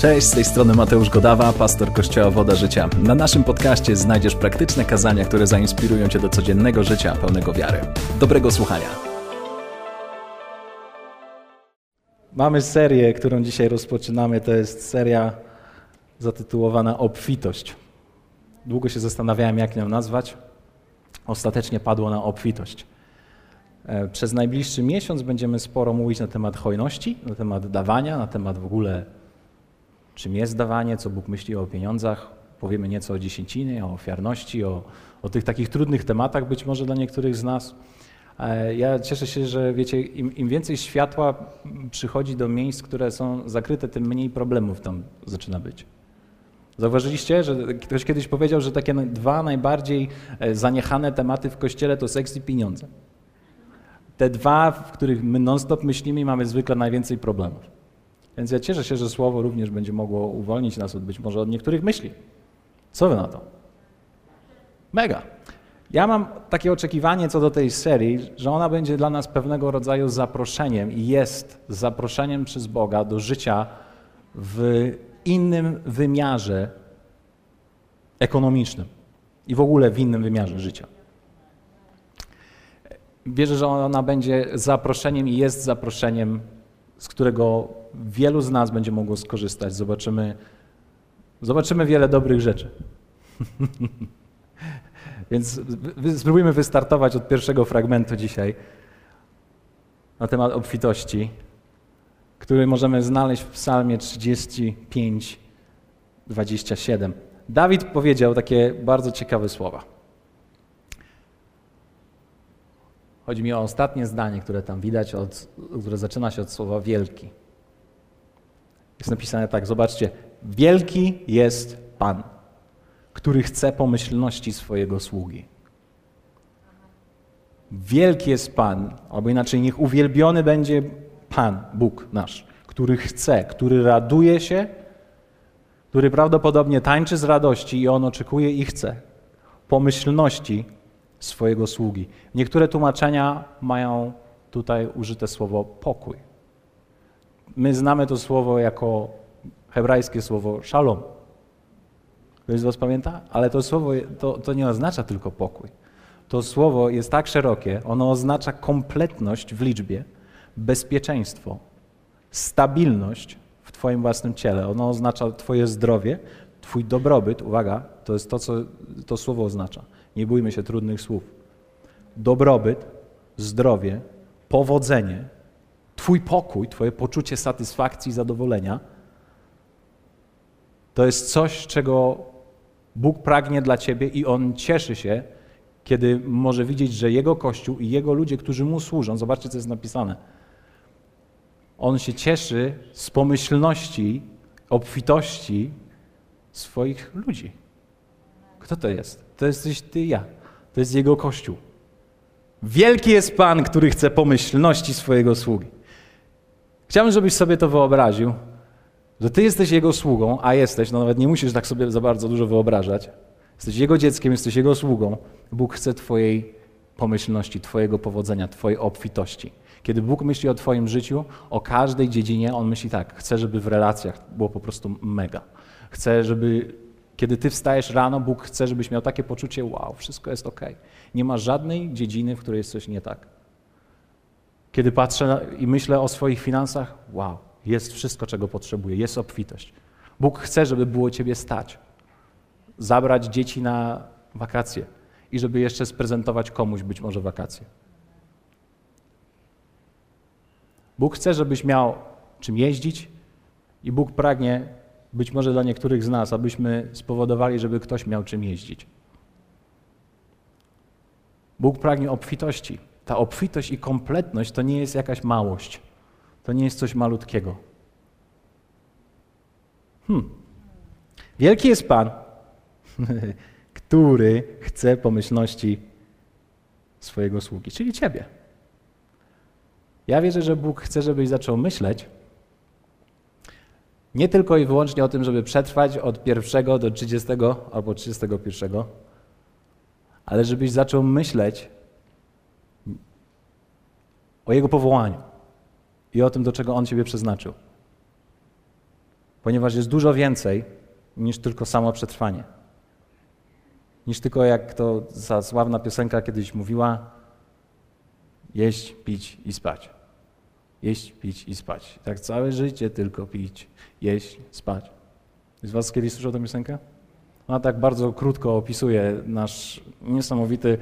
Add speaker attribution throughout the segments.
Speaker 1: Cześć, z tej strony Mateusz Godawa, pastor Kościoła Woda Życia. Na naszym podcaście znajdziesz praktyczne kazania, które zainspirują Cię do codziennego życia pełnego wiary. Dobrego słuchania.
Speaker 2: Mamy serię, którą dzisiaj rozpoczynamy. To jest seria zatytułowana Obfitość. Długo się zastanawiałem, jak ją nazwać. Ostatecznie padło na obfitość. E, przez najbliższy miesiąc będziemy sporo mówić na temat hojności, na temat dawania, na temat w ogóle czym jest dawanie, co Bóg myśli o pieniądzach. Powiemy nieco o dziesięcinie, o ofiarności, o, o tych takich trudnych tematach być może dla niektórych z nas. E, ja cieszę się, że wiecie, im, im, więcej światła przychodzi do miejsc, które są zakryte, tym mniej problemów tam zaczyna być. Zauważyliście, że ktoś kiedyś powiedział, że takie dwa najbardziej e, zaniechane tematy w kościele to seks i pieniądze. Te dwa, w których my non-stop myślimy mamy zwykle najwięcej problemów. Więc ja cieszę się, że słowo również będzie mogło uwolnić nas od być może od niektórych myśli. Co wy na to? Mega. Ja mam takie oczekiwanie co do tej serii, że ona będzie dla nas pewnego rodzaju zaproszeniem i jest zaproszeniem przez Boga do życia w innym wymiarze ekonomicznym i w ogóle w innym wymiarze życia. Wierzę, że ona będzie zaproszeniem i jest zaproszeniem, z którego wielu z nas będzie mogło skorzystać. Zobaczymy, zobaczymy wiele dobrych rzeczy. Więc spróbujmy wystartować od pierwszego fragmentu dzisiaj na temat obfitości, który możemy znaleźć w Psalmie 35, 27. Dawid powiedział takie bardzo ciekawe słowa. Chodzi mi o ostatnie zdanie, które tam widać, od, które zaczyna się od słowa wielki. Jest napisane tak, zobaczcie. Wielki jest Pan, który chce pomyślności swojego sługi. Wielki jest Pan, albo inaczej, niech uwielbiony będzie Pan, Bóg nasz, który chce, który raduje się, który prawdopodobnie tańczy z radości i on oczekuje i chce pomyślności swojego sługi. Niektóre tłumaczenia mają tutaj użyte słowo pokój. My znamy to słowo jako hebrajskie słowo shalom. Ktoś z Was pamięta? Ale to słowo to, to nie oznacza tylko pokój. To słowo jest tak szerokie, ono oznacza kompletność w liczbie, bezpieczeństwo, stabilność w Twoim własnym ciele. Ono oznacza Twoje zdrowie, Twój dobrobyt. Uwaga, to jest to, co to słowo oznacza. Nie bójmy się trudnych słów. Dobrobyt, zdrowie, powodzenie, Twój pokój, Twoje poczucie satysfakcji i zadowolenia to jest coś, czego Bóg pragnie dla Ciebie i On cieszy się, kiedy może widzieć, że Jego Kościół i Jego ludzie, którzy Mu służą, zobaczcie, co jest napisane. On się cieszy z pomyślności, obfitości swoich ludzi. Kto to jest? To jesteś Ty ja. To jest Jego Kościół. Wielki jest Pan, który chce pomyślności swojego sługi. Chciałbym, żebyś sobie to wyobraził, że ty jesteś Jego sługą, a jesteś, no nawet nie musisz tak sobie za bardzo dużo wyobrażać. Jesteś Jego dzieckiem, jesteś Jego sługą. Bóg chce Twojej pomyślności, Twojego powodzenia, Twojej obfitości. Kiedy Bóg myśli o Twoim życiu, o każdej dziedzinie, On myśli tak, chce, żeby w relacjach było po prostu mega. Chce, żeby kiedy Ty wstajesz rano, Bóg chce, żebyś miał takie poczucie, wow, wszystko jest ok. Nie ma żadnej dziedziny, w której jest coś nie tak. Kiedy patrzę i myślę o swoich finansach, wow, jest wszystko, czego potrzebuję, jest obfitość. Bóg chce, żeby było Ciebie stać. Zabrać dzieci na wakacje i żeby jeszcze sprezentować komuś być może wakacje. Bóg chce, żebyś miał czym jeździć i Bóg pragnie być może dla niektórych z nas, abyśmy spowodowali, żeby ktoś miał czym jeździć. Bóg pragnie obfitości ta obfitość i kompletność to nie jest jakaś małość. To nie jest coś malutkiego. Hmm. Wielki jest Pan, który chce pomyślności swojego sługi, czyli ciebie. Ja wierzę, że Bóg chce, żebyś zaczął myśleć nie tylko i wyłącznie o tym, żeby przetrwać od pierwszego do 30 albo 31, ale żebyś zaczął myśleć o Jego powołaniu i o tym, do czego On Ciebie przeznaczył. Ponieważ jest dużo więcej niż tylko samo przetrwanie. Niż tylko jak to ta sławna piosenka kiedyś mówiła, jeść, pić i spać. Jeść, pić i spać. Tak całe życie tylko pić, jeść, spać. Z Was kiedyś słyszał tę piosenkę? Ona tak bardzo krótko opisuje nasz niesamowity,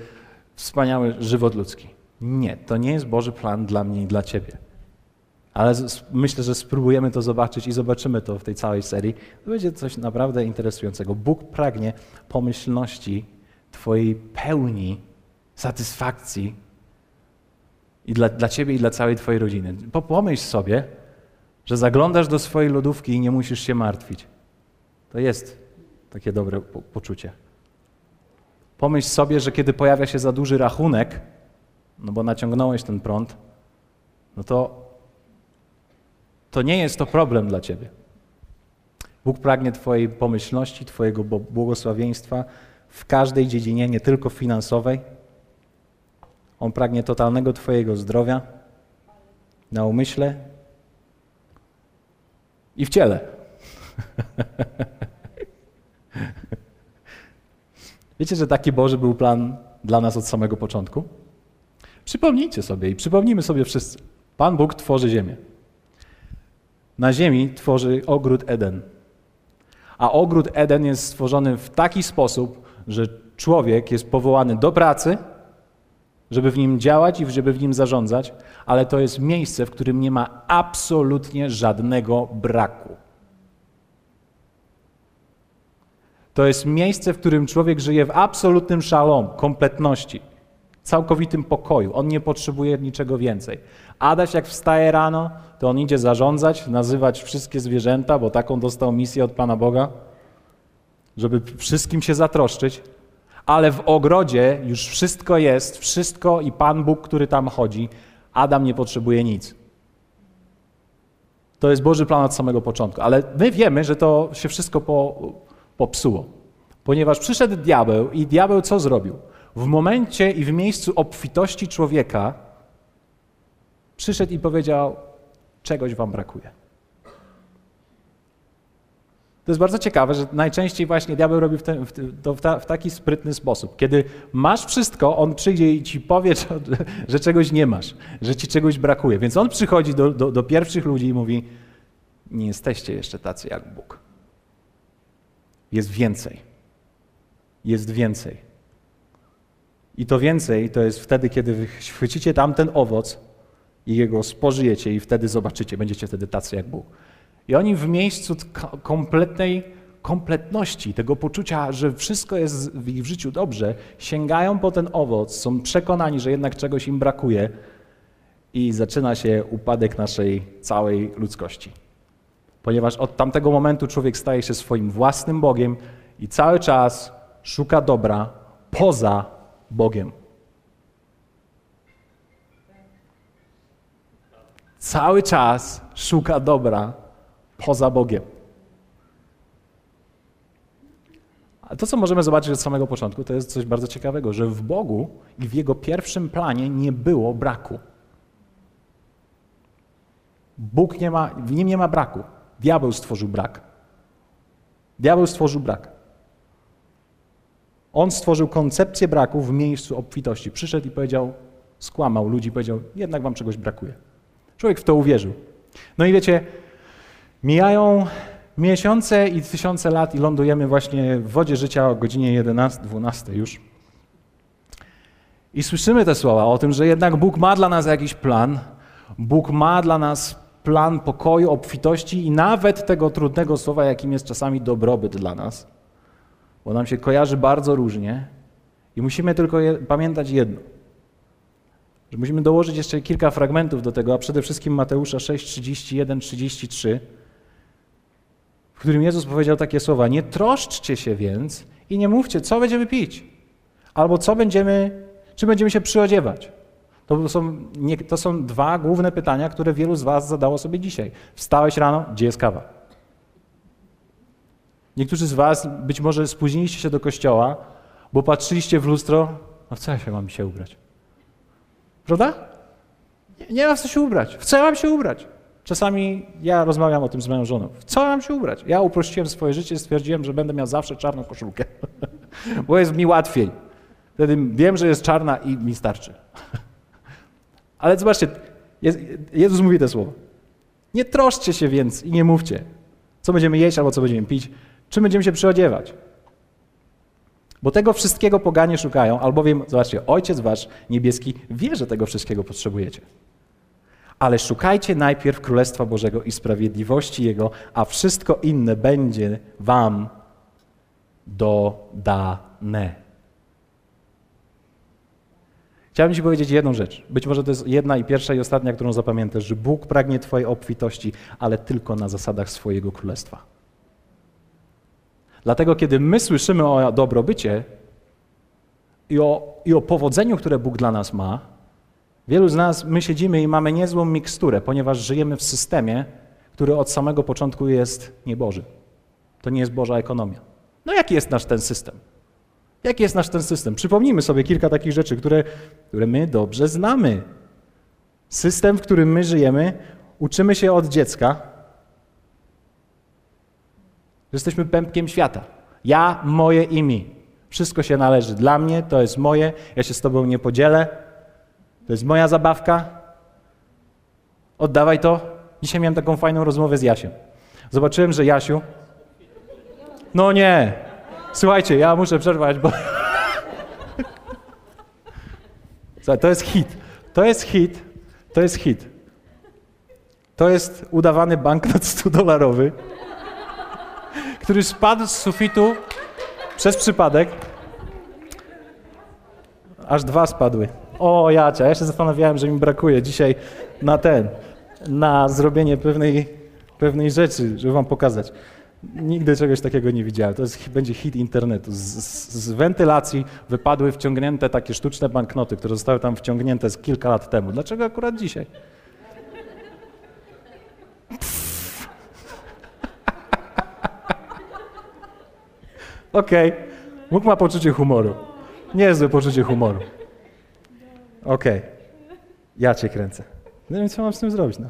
Speaker 2: wspaniały żywot ludzki. Nie, to nie jest Boży plan dla mnie i dla Ciebie. Ale myślę, że spróbujemy to zobaczyć i zobaczymy to w tej całej serii. To będzie coś naprawdę interesującego. Bóg pragnie pomyślności Twojej pełni satysfakcji i dla, dla Ciebie i dla całej Twojej rodziny. Pomyśl sobie, że zaglądasz do swojej lodówki i nie musisz się martwić. To jest takie dobre po poczucie. Pomyśl sobie, że kiedy pojawia się za duży rachunek, no bo naciągnąłeś ten prąd, no to to nie jest to problem dla ciebie. Bóg pragnie Twojej pomyślności, Twojego błogosławieństwa w każdej dziedzinie, nie tylko finansowej. On pragnie totalnego Twojego zdrowia na umyśle i w ciele. Wiecie, że taki Boży był plan dla nas od samego początku? Przypomnijcie sobie i przypomnijmy sobie wszyscy. Pan Bóg tworzy ziemię. Na ziemi tworzy ogród Eden. A ogród Eden jest stworzony w taki sposób, że człowiek jest powołany do pracy, żeby w nim działać i żeby w nim zarządzać, ale to jest miejsce, w którym nie ma absolutnie żadnego braku. To jest miejsce, w którym człowiek żyje w absolutnym szalom, kompletności, całkowitym pokoju. On nie potrzebuje niczego więcej. Adaś jak wstaje rano, to on idzie zarządzać, nazywać wszystkie zwierzęta, bo taką dostał misję od Pana Boga, żeby wszystkim się zatroszczyć. Ale w ogrodzie już wszystko jest, wszystko i Pan Bóg, który tam chodzi, Adam nie potrzebuje nic. To jest Boży plan od samego początku. Ale my wiemy, że to się wszystko po, popsuło. Ponieważ przyszedł diabeł i diabeł co zrobił? W momencie i w miejscu obfitości człowieka przyszedł i powiedział: Czegoś wam brakuje. To jest bardzo ciekawe, że najczęściej właśnie diabeł robi w, ten, w, to w, ta, w, taki sprytny sposób. Kiedy masz wszystko, on przyjdzie i ci powie, że, że czegoś nie masz, że ci czegoś brakuje. Więc on przychodzi do, do, do pierwszych ludzi i mówi: Nie jesteście jeszcze tacy jak Bóg. Jest więcej. Jest więcej. I to więcej to jest wtedy, kiedy wy chwycicie tamten owoc i jego spożyjecie i wtedy zobaczycie, będziecie wtedy tacy jak Bóg. I oni w miejscu kompletnej kompletności, tego poczucia, że wszystko jest w ich życiu dobrze, sięgają po ten owoc, są przekonani, że jednak czegoś im brakuje i zaczyna się upadek naszej całej ludzkości. Ponieważ od tamtego momentu człowiek staje się swoim własnym Bogiem i cały czas szuka dobra poza Bogiem. Cały czas szuka dobra poza Bogiem. A to, co możemy zobaczyć od samego początku, to jest coś bardzo ciekawego, że w Bogu i w Jego pierwszym planie nie było braku. Bóg nie ma, w nim nie ma braku. Diabeł stworzył brak. Diabeł stworzył brak. On stworzył koncepcję braku w miejscu obfitości. Przyszedł i powiedział, skłamał ludzi, powiedział, jednak wam czegoś brakuje. Człowiek w to uwierzył. No i wiecie, mijają miesiące i tysiące lat i lądujemy właśnie w wodzie życia o godzinie 11, 12 już. I słyszymy te słowa o tym, że jednak Bóg ma dla nas jakiś plan. Bóg ma dla nas plan pokoju, obfitości i nawet tego trudnego słowa, jakim jest czasami dobrobyt dla nas, bo nam się kojarzy bardzo różnie i musimy tylko je, pamiętać jedno, że musimy dołożyć jeszcze kilka fragmentów do tego, a przede wszystkim Mateusza 6, 31, 33, w którym Jezus powiedział takie słowa: Nie troszczcie się więc i nie mówcie, co będziemy pić, albo co będziemy, czy będziemy się przyodziewać. To są, nie, to są dwa główne pytania, które wielu z Was zadało sobie dzisiaj. Wstałeś rano, gdzie jest kawa? Niektórzy z Was być może spóźniliście się do kościoła, bo patrzyliście w lustro, no w co ja się mam się ubrać? Prawda? Nie, nie ma w co się ubrać. W co ja mam się ubrać? Czasami ja rozmawiam o tym z moją żoną. Co mam się ubrać? Ja uprościłem swoje życie i stwierdziłem, że będę miał zawsze czarną koszulkę, bo jest mi łatwiej. Wtedy wiem, że jest czarna i mi starczy. Ale zobaczcie, Jezus mówi te słowa. Nie troszcie się więc i nie mówcie, co będziemy jeść albo co będziemy pić, czym będziemy się przyodziewać. Bo tego wszystkiego poganie szukają, albowiem, zobaczcie, Ojciec Wasz niebieski wie, że tego wszystkiego potrzebujecie. Ale szukajcie najpierw Królestwa Bożego i sprawiedliwości Jego, a wszystko inne będzie Wam dodane. Chciałbym Ci powiedzieć jedną rzecz. Być może to jest jedna i pierwsza i ostatnia, którą zapamiętasz, że Bóg pragnie Twojej obfitości, ale tylko na zasadach swojego królestwa. Dlatego, kiedy my słyszymy o dobrobycie i o, i o powodzeniu, które Bóg dla nas ma, wielu z nas, my siedzimy i mamy niezłą miksturę, ponieważ żyjemy w systemie, który od samego początku jest nieboży. To nie jest Boża ekonomia. No jaki jest nasz ten system? Jaki jest nasz ten system? Przypomnijmy sobie kilka takich rzeczy, które, które my dobrze znamy. System, w którym my żyjemy, uczymy się od dziecka, że jesteśmy pępkiem świata. Ja, moje i mi. Wszystko się należy dla mnie, to jest moje, ja się z Tobą nie podzielę, to jest moja zabawka. Oddawaj to. Dzisiaj miałem taką fajną rozmowę z Jasiem. Zobaczyłem, że Jasiu. No nie, Słuchajcie, ja muszę przerwać, bo. Słuchaj, to jest hit. To jest hit. To jest hit. To jest udawany banknot 100-dolarowy, który spadł z sufitu przez przypadek. Aż dwa spadły. O, Jacia, ja się zastanawiałem, że mi brakuje dzisiaj na ten, na zrobienie pewnej, pewnej rzeczy, żeby wam pokazać. Nigdy czegoś takiego nie widziałem. To jest, będzie hit internetu. Z, z, z, wentylacji wypadły wciągnięte takie sztuczne banknoty, które zostały tam wciągnięte z kilka lat temu. Dlaczego akurat dzisiaj? Okej. Okay. Mógł ma poczucie humoru. Niezłe poczucie humoru. Okej. Okay. Ja cię kręcę. Nie wiem, co mam z tym zrobić. No.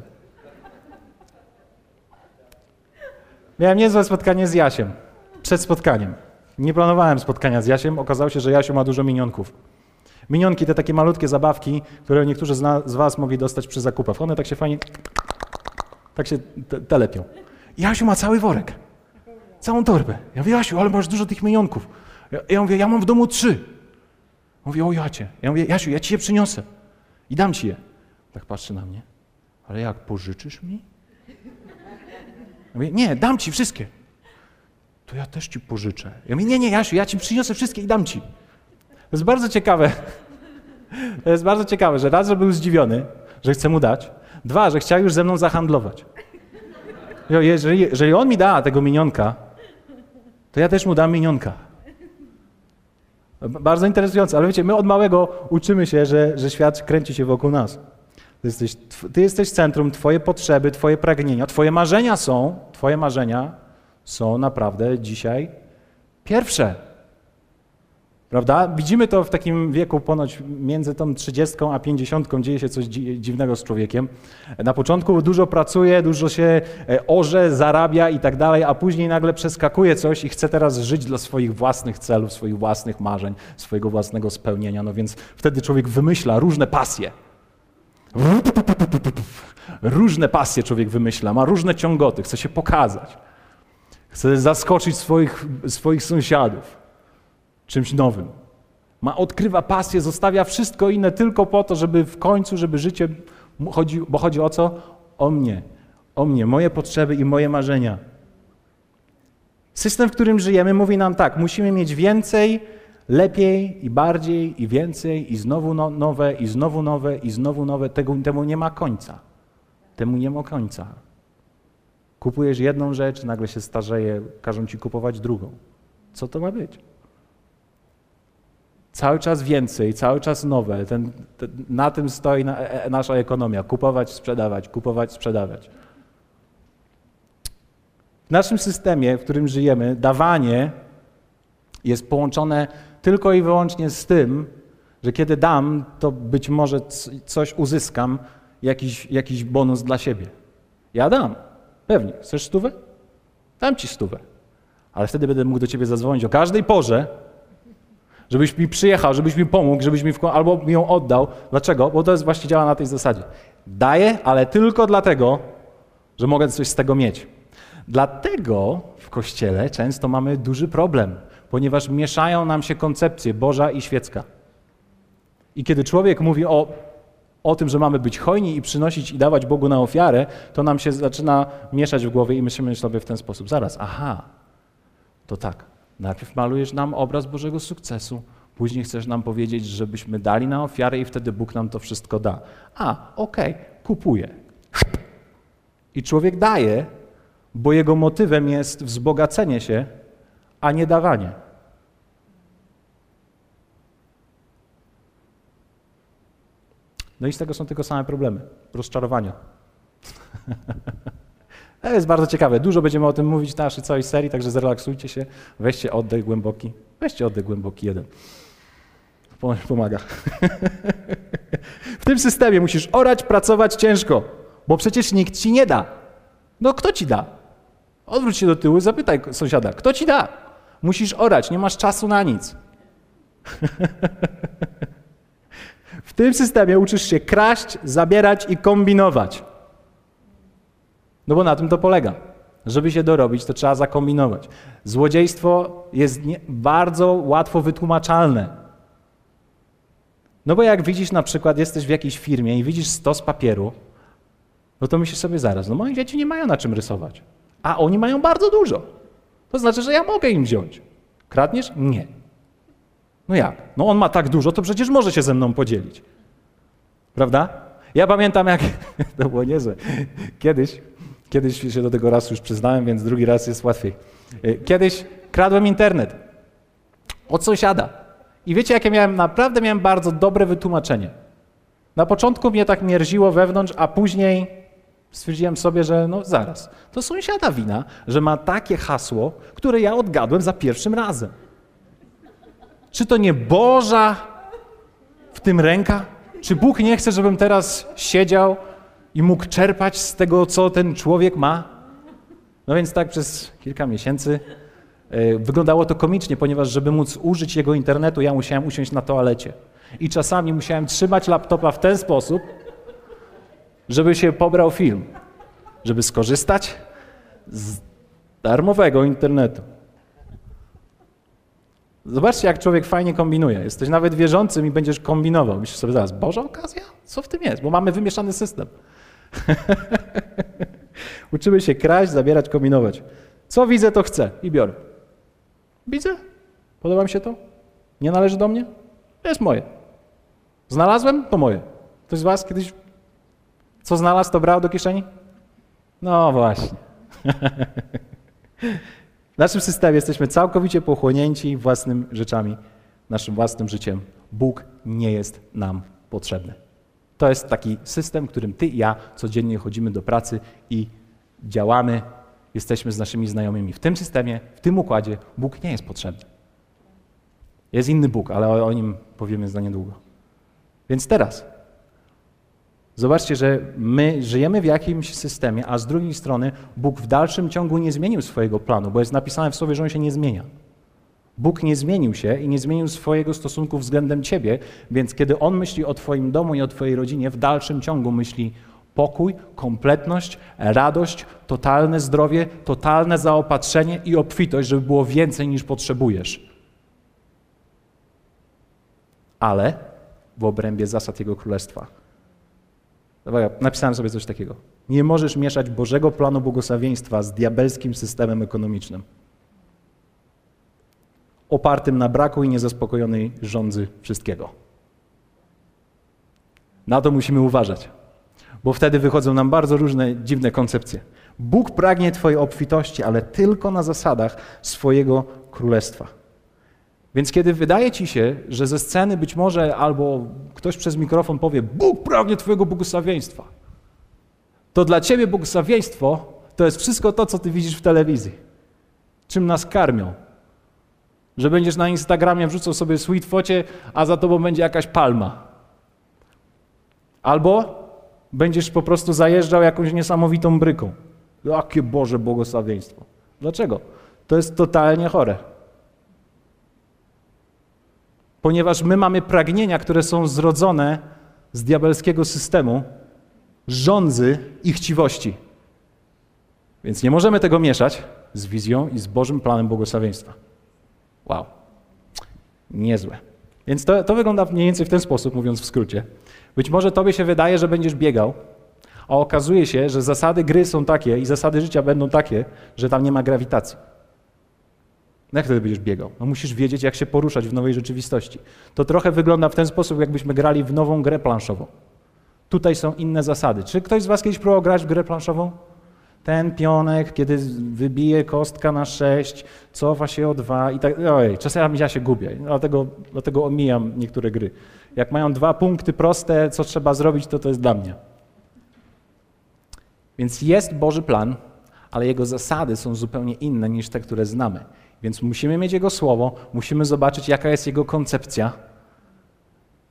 Speaker 2: Miałem niezłe spotkanie z Jasiem. Przed spotkaniem. Nie planowałem spotkania z Jasiem. Okazało się, że Jasiu ma dużo minionków. Minionki, te takie malutkie zabawki, które niektórzy z, z was mogli dostać przy zakupach. One tak się fajnie, tak się te, telepią. Jasiu ma cały worek. Całą torbę. Ja mówię, Jasiu, ale masz dużo tych minionków. Ja, ja mówię, ja mam w domu trzy. Mówię, o Jacie. Ja mówię, Jasiu, ja ci je przyniosę. I dam ci je. Tak patrzy na mnie. Ale jak, pożyczysz mi? mówię, nie, dam ci wszystkie. To ja też ci pożyczę. Ja mówię, nie, nie, Jasiu, ja ci przyniosę wszystkie i dam ci. To jest bardzo ciekawe. To jest bardzo ciekawe, że raz, że był zdziwiony, że chce mu dać. Dwa, że chciał już ze mną zahandlować. Jeżeli, jeżeli on mi da tego minionka, to ja też mu dam minionka. Bardzo interesujące, ale wiecie, my od małego uczymy się, że, że świat kręci się wokół nas. Ty jesteś, ty jesteś centrum, Twoje potrzeby, Twoje pragnienia, Twoje marzenia są, Twoje marzenia są naprawdę dzisiaj pierwsze. Prawda? Widzimy to w takim wieku ponoć między tą 30 a 50 dzieje się coś dziwnego z człowiekiem. Na początku dużo pracuje, dużo się e, orze, zarabia i tak dalej, a później nagle przeskakuje coś i chce teraz żyć dla swoich własnych celów, swoich własnych marzeń, swojego własnego spełnienia. No więc wtedy człowiek wymyśla różne pasje. Różne pasje człowiek wymyśla, ma różne ciągoty, chce się pokazać. Chce zaskoczyć swoich, swoich sąsiadów czymś nowym. Ma, odkrywa pasję, zostawia wszystko inne tylko po to, żeby w końcu, żeby życie, chodzi, bo chodzi o co? O mnie, o mnie, moje potrzeby i moje marzenia. System, w którym żyjemy, mówi nam tak: musimy mieć więcej, lepiej i bardziej i więcej i znowu no, nowe i znowu nowe i znowu nowe. Tego, temu nie ma końca. Temu nie ma końca. Kupujesz jedną rzecz, nagle się starzeje, każą ci kupować drugą. Co to ma być? Cały czas więcej, cały czas nowe. Ten, ten, na tym stoi na, e, e nasza ekonomia. Kupować, sprzedawać, kupować, sprzedawać. W naszym systemie, w którym żyjemy, dawanie jest połączone tylko i wyłącznie z tym, że kiedy dam, to być może coś uzyskam, jakiś, jakiś bonus dla siebie. Ja dam. Pewnie. Chcesz stówę? Dam ci stówę. Ale wtedy będę mógł do ciebie zadzwonić o każdej porze, żebyś mi przyjechał, żebyś mi pomógł, żebyś mi w, albo mi ją oddał. Dlaczego? Bo to jest właśnie działa na tej zasadzie. Daję, ale tylko dlatego, że mogę coś z tego mieć. Dlatego w kościele często mamy duży problem, ponieważ mieszają nam się koncepcje Boża i świecka. I kiedy człowiek mówi o, o tym, że mamy być hojni i przynosić i dawać Bogu na ofiarę, to nam się zaczyna mieszać w głowie i myślimy sobie w ten sposób. Zaraz, aha, to tak. Najpierw malujesz nam obraz Bożego sukcesu, później chcesz nam powiedzieć, żebyśmy dali na ofiarę i wtedy Bóg nam to wszystko da. A, okej, okay, kupuję. I człowiek daje, bo jego motywem jest wzbogacenie się, a nie dawanie. No i z tego są tylko same problemy. Rozczarowania. To jest bardzo ciekawe. Dużo będziemy o tym mówić w naszej całej serii, także zrelaksujcie się, weźcie oddech głęboki. Weźcie oddech głęboki jeden. Pomaga. W tym systemie musisz orać, pracować ciężko, bo przecież nikt ci nie da. No kto ci da? Odwróć się do tyłu i zapytaj sąsiada, kto ci da? Musisz orać, nie masz czasu na nic. W tym systemie uczysz się kraść, zabierać i kombinować. No bo na tym to polega. Żeby się dorobić, to trzeba zakombinować. Złodziejstwo jest nie, bardzo łatwo wytłumaczalne. No bo jak widzisz na przykład, jesteś w jakiejś firmie i widzisz stos papieru, no to myślisz sobie zaraz, no moi dzieci nie mają na czym rysować, a oni mają bardzo dużo. To znaczy, że ja mogę im wziąć. Kradniesz? Nie. No jak? No on ma tak dużo, to przecież może się ze mną podzielić. Prawda? Ja pamiętam jak, to było niezłe, kiedyś Kiedyś się do tego raz już przyznałem, więc drugi raz jest łatwiej. Y, kiedyś kradłem internet od sąsiada. I wiecie, jakie miałem? Naprawdę miałem bardzo dobre wytłumaczenie. Na początku mnie tak mierziło wewnątrz, a później stwierdziłem sobie, że no zaraz, to sąsiada wina, że ma takie hasło, które ja odgadłem za pierwszym razem. Czy to nie Boża w tym ręka? Czy Bóg nie chce, żebym teraz siedział i mógł czerpać z tego, co ten człowiek ma. No więc tak przez kilka miesięcy e, wyglądało to komicznie, ponieważ żeby móc użyć jego internetu, ja musiałem usiąść na toalecie. I czasami musiałem trzymać laptopa w ten sposób, żeby się pobrał film, żeby skorzystać z darmowego internetu. Zobaczcie, jak człowiek fajnie kombinuje. Jesteś nawet wierzącym i będziesz kombinował. Myślisz sobie zaraz, Boża okazja? Co w tym jest? Bo mamy wymieszany system. Uczymy się kraść, zabierać, kombinować. Co widzę, to chcę i biorę. Widzę? Podoba mi się to? Nie należy do mnie? To jest moje. Znalazłem? To moje. Ktoś z Was kiedyś co znalazł, to brał do kieszeni? No właśnie. w naszym systemie jesteśmy całkowicie pochłonięci własnymi rzeczami, naszym własnym życiem. Bóg nie jest nam potrzebny. To jest taki system, którym ty i ja codziennie chodzimy do pracy i działamy, jesteśmy z naszymi znajomymi. W tym systemie, w tym układzie Bóg nie jest potrzebny. Jest inny Bóg, ale o nim powiemy za niedługo. Więc teraz zobaczcie, że my żyjemy w jakimś systemie, a z drugiej strony Bóg w dalszym ciągu nie zmienił swojego planu, bo jest napisane w słowie, że on się nie zmienia. Bóg nie zmienił się i nie zmienił swojego stosunku względem ciebie, więc kiedy On myśli o Twoim domu i o Twojej rodzinie, w dalszym ciągu myśli pokój, kompletność, radość, totalne zdrowie, totalne zaopatrzenie i obfitość, żeby było więcej niż potrzebujesz. Ale w obrębie zasad Jego Królestwa. Napisałem sobie coś takiego. Nie możesz mieszać Bożego planu błogosławieństwa z diabelskim systemem ekonomicznym opartym na braku i niezaspokojonej rządzy wszystkiego. Na to musimy uważać, bo wtedy wychodzą nam bardzo różne dziwne koncepcje. Bóg pragnie Twojej obfitości, ale tylko na zasadach swojego królestwa. Więc kiedy wydaje Ci się, że ze sceny być może albo ktoś przez mikrofon powie: Bóg pragnie Twojego błogosławieństwa, to dla Ciebie błogosławieństwo to jest wszystko to, co Ty widzisz w telewizji, czym nas karmią, że będziesz na Instagramie wrzucał sobie sweet focie, a za tobą będzie jakaś palma. Albo Będziesz po prostu zajeżdżał jakąś niesamowitą bryką. Jakie Boże błogosławieństwo. Dlaczego? To jest totalnie chore. Ponieważ my mamy pragnienia, które są zrodzone z diabelskiego systemu, rządzy i chciwości. Więc nie możemy tego mieszać z wizją i z Bożym planem błogosławieństwa. Wow. Niezłe. Więc to, to wygląda mniej więcej w ten sposób, mówiąc w skrócie. Być może tobie się wydaje, że będziesz biegał, a okazuje się, że zasady gry są takie i zasady życia będą takie, że tam nie ma grawitacji. No jak wtedy będziesz biegał? No musisz wiedzieć, jak się poruszać w nowej rzeczywistości. To trochę wygląda w ten sposób, jakbyśmy grali w nową grę planszową. Tutaj są inne zasady. Czy ktoś z Was kiedyś próbował grać w grę planszową? Ten pionek, kiedy wybije kostka na 6, cofa się o 2 i tak. Ojej, czasami ja się gubię, dlatego, dlatego omijam niektóre gry. Jak mają dwa punkty proste, co trzeba zrobić, to to jest dla mnie. Więc jest Boży plan, ale jego zasady są zupełnie inne niż te, które znamy. Więc musimy mieć Jego słowo, musimy zobaczyć, jaka jest Jego koncepcja,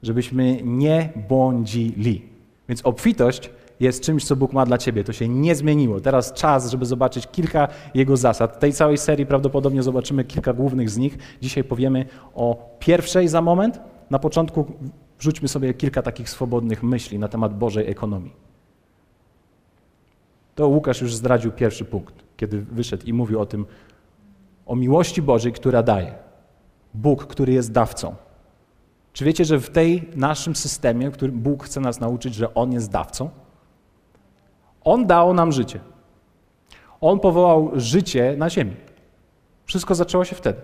Speaker 2: żebyśmy nie błądzili. Więc obfitość jest czymś, co Bóg ma dla ciebie. To się nie zmieniło. Teraz czas, żeby zobaczyć kilka Jego zasad. Tej całej serii prawdopodobnie zobaczymy kilka głównych z nich. Dzisiaj powiemy o pierwszej za moment. Na początku wrzućmy sobie kilka takich swobodnych myśli na temat Bożej ekonomii. To Łukasz już zdradził pierwszy punkt, kiedy wyszedł i mówił o tym, o miłości Bożej, która daje. Bóg, który jest dawcą. Czy wiecie, że w tej naszym systemie, w którym Bóg chce nas nauczyć, że On jest dawcą? On dał nam życie. On powołał życie na ziemi. Wszystko zaczęło się wtedy.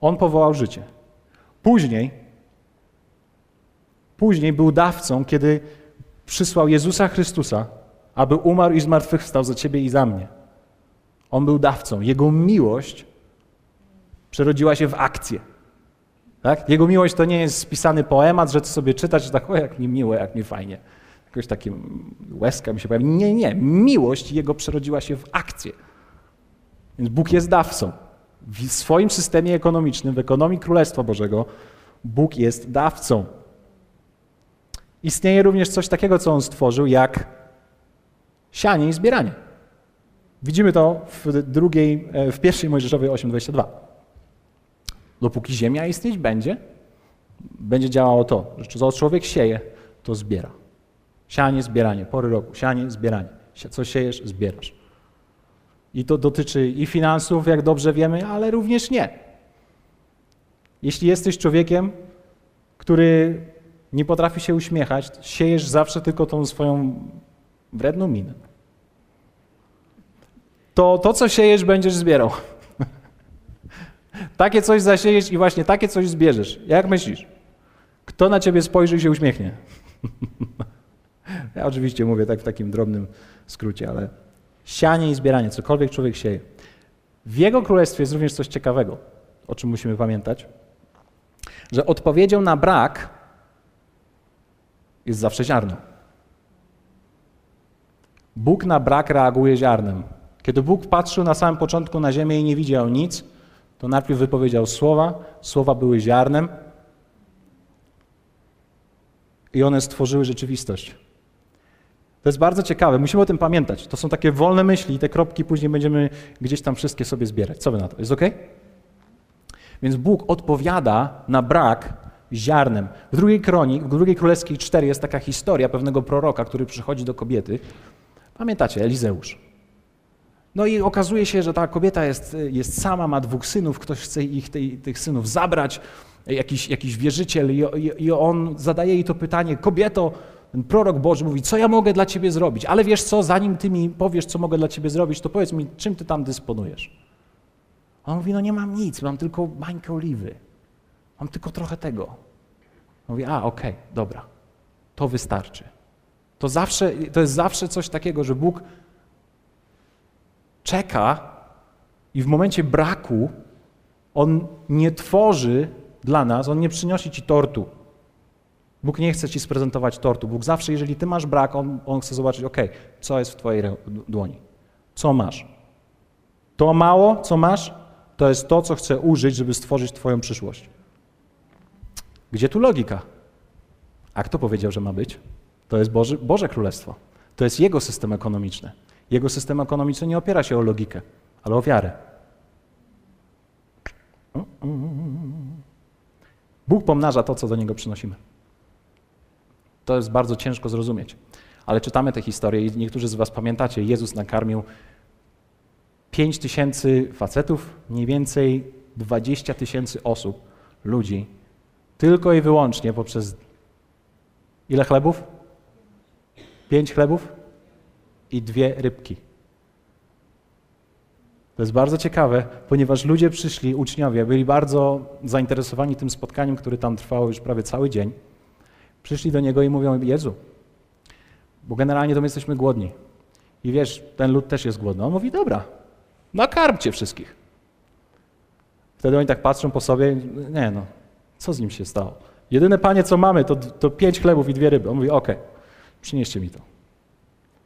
Speaker 2: On powołał życie. Później, później był dawcą, kiedy przysłał Jezusa Chrystusa, aby umarł i zmartwychwstał za ciebie i za mnie. On był dawcą. Jego miłość przerodziła się w akcję. Tak? Jego miłość to nie jest spisany poemat, że ty sobie czytasz, że tak, o jak mi miło, jak mi fajnie. Jakoś takie łezka mi się pojawi. Nie, nie. Miłość jego przerodziła się w akcję. Więc Bóg jest dawcą. W swoim systemie ekonomicznym, w ekonomii Królestwa Bożego, Bóg jest dawcą. Istnieje również coś takiego, co On stworzył, jak sianie i zbieranie. Widzimy to w, drugiej, w pierwszej Mojżeszowej 8:22. Dopóki ziemia istnieć będzie, będzie działało to, że co człowiek sieje, to zbiera. Sianie, zbieranie, pory roku, sianie, zbieranie. Co siejesz, zbierasz. I to dotyczy i finansów, jak dobrze wiemy, ale również nie. Jeśli jesteś człowiekiem, który nie potrafi się uśmiechać, siejesz zawsze tylko tą swoją wredną minę. To to, co siejesz, będziesz zbierał. takie coś zasiejesz i właśnie takie coś zbierzesz. Jak myślisz? Kto na ciebie spojrzy i się uśmiechnie? Ja oczywiście mówię tak w takim drobnym skrócie, ale sianie i zbieranie, cokolwiek człowiek sieje. W Jego królestwie jest również coś ciekawego, o czym musimy pamiętać, że odpowiedzią na brak jest zawsze ziarno. Bóg na brak reaguje ziarnem. Kiedy Bóg patrzył na samym początku na ziemię i nie widział nic, to najpierw wypowiedział słowa, słowa były ziarnem i one stworzyły rzeczywistość. To jest bardzo ciekawe, musimy o tym pamiętać. To są takie wolne myśli i te kropki później będziemy gdzieś tam wszystkie sobie zbierać. Co wy na to? Jest ok? Więc Bóg odpowiada na brak ziarnem. W drugiej kronik, w drugiej królewskiej 4 jest taka historia pewnego proroka, który przychodzi do kobiety. Pamiętacie, Elizeusz. No i okazuje się, że ta kobieta jest, jest sama, ma dwóch synów, ktoś chce ich, tej, tych synów zabrać, jakiś, jakiś wierzyciel i, i on zadaje jej to pytanie, kobieto, ten prorok Boży mówi, co ja mogę dla ciebie zrobić? Ale wiesz co, zanim ty mi powiesz, co mogę dla ciebie zrobić, to powiedz mi, czym ty tam dysponujesz? A on mówi, no nie mam nic, mam tylko bańkę oliwy. Mam tylko trochę tego. Mówi, a okej, okay, dobra, to wystarczy. To, zawsze, to jest zawsze coś takiego, że Bóg czeka i w momencie braku On nie tworzy dla nas, On nie przynosi ci tortu. Bóg nie chce ci sprezentować tortu. Bóg zawsze, jeżeli ty masz brak, On, on chce zobaczyć, ok, co jest w twojej dłoni. Co masz? To mało, co masz, to jest to, co chce użyć, żeby stworzyć twoją przyszłość. Gdzie tu logika? A kto powiedział, że ma być? To jest Boże, Królestwo. To jest Jego system ekonomiczny. Jego system ekonomiczny nie opiera się o logikę, ale o wiarę. Bóg pomnaża to, co do Niego przynosimy. To jest bardzo ciężko zrozumieć. Ale czytamy te historie i niektórzy z Was pamiętacie, Jezus nakarmił 5 tysięcy facetów, mniej więcej 20 tysięcy osób, ludzi, tylko i wyłącznie poprzez ile chlebów? Pięć chlebów i dwie rybki. To jest bardzo ciekawe, ponieważ ludzie przyszli, uczniowie, byli bardzo zainteresowani tym spotkaniem, które tam trwało już prawie cały dzień. Przyszli do niego i mówią: Jezu, bo generalnie to my jesteśmy głodni. I wiesz, ten lud też jest głodny. On mówi: Dobra, nakarmcie wszystkich. Wtedy oni tak patrzą po sobie: Nie, no, co z nim się stało? Jedyne panie, co mamy, to, to pięć chlebów i dwie ryby. On mówi: Okej, okay, przynieście mi to.